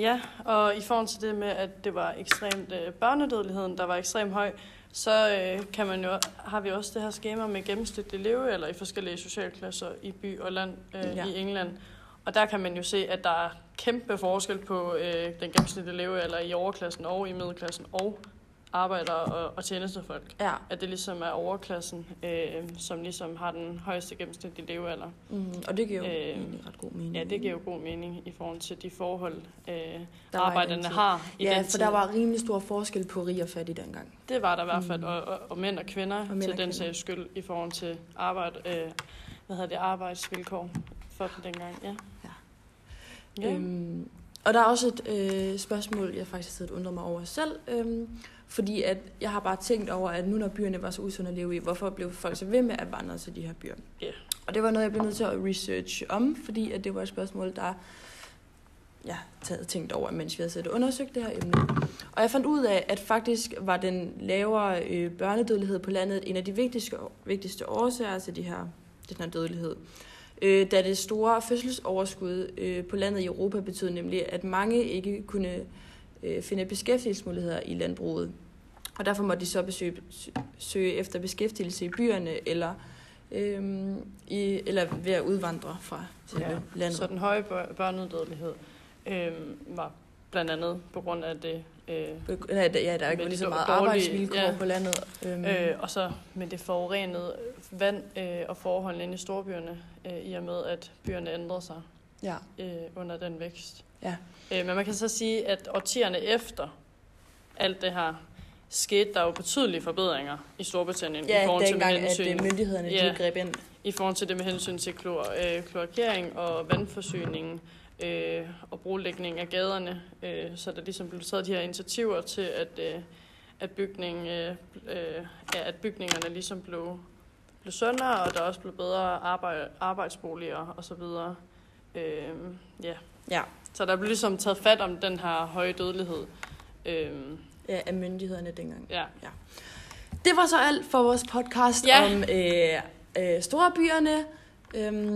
Ja, og i forhold til det med, at det var ekstremt øh, børnedødeligheden, der var ekstremt høj, så øh, kan man jo, har vi også det her skema med gennemsnitlig levealder i forskellige socialklasser i by og land øh, Ja. i England. Og der kan man jo se, at der er kæmpe forskel på øh, den gennemsnitlige levealder i overklassen og i middelklassen og arbejdere og, og tjenestefolk. Ja. At det ligesom er overklassen, øh, som ligesom har den højeste gennemsnitlige levealder. Mm, og det giver jo Øh, ret god mening. Ja, det giver jo god mening i forhold til de forhold, øh, Der arbejderne har i Ja, den for der var rimelig stor forskel på rig og fattig dengang. Det var der i hvert fald, Mm. og, og, og mænd og kvinder Og mænd til og den sags skyld i forhold til arbejde, øh, hvad hedder det, arbejdsvilkår for dem dengang. Ja. Ja. Ja. Øhm, og der er også et øh, spørgsmål, jeg faktisk har undret mig over selv. Øhm, fordi at jeg har bare tænkt over, at nu når byerne var så usunde at leve i, hvorfor blev folk så ved med at vandre til de her byer? Ja. Og det var noget, jeg blev nødt til at research om, fordi at det var et spørgsmål, der jeg havde tænkt over, mens vi havde siddet og undersøgt det her emne. Og jeg fandt ud af, at faktisk var den lavere øh, børnedødelighed på landet en af de vigtigste, vigtigste årsager til de her, den her dødelighed. Øh, da det store fødselsoverskud øh, på landet i Europa betød nemlig, at mange ikke kunne øh, finde beskæftigelsesmuligheder i landbruget. Og derfor måtte de så besøge, sø- søge efter beskæftigelse i byerne, eller, øh, i, eller ved at udvandre fra Ja, landet. Så den høje bør- børnedødelighed øh, var blandt andet på grund af det, øh, Ja, der, er ikke Med lige så meget dårlige- arbejdsvilkår ja. på landet. Øhm, øh, og så med det forurenede vand øh, og forholdene inde i storbyerne, øh, i og med at byerne ændrede sig ja, øh, under den vækst. ja, Øh, men man kan så sige, at årtierne efter alt det her, skete der jo betydelige forbedringer i Storbritannien i ja forhold til dengang, med at hensyn, øh, myndighederne Ja. de greb ind. i forhold til det med hensyn til klor, øh, kloakering og vandforsyning øh, og brolægning af gaderne. Øh, så der ligesom blev taget de her initiativer til, at, øh, at, bygning, øh, øh, ja, at bygningerne ligesom blev, blev sundere, og der også blev bedre arbejde, arbejdsboliger osv. Øh, ja. Ja. Så der blev ligesom taget fat om den her høje dødelighed. Øh, Ja, af myndighederne dengang. ja. Det var så alt for vores podcast Ja. om øh, øh, storbyerne. Øhm,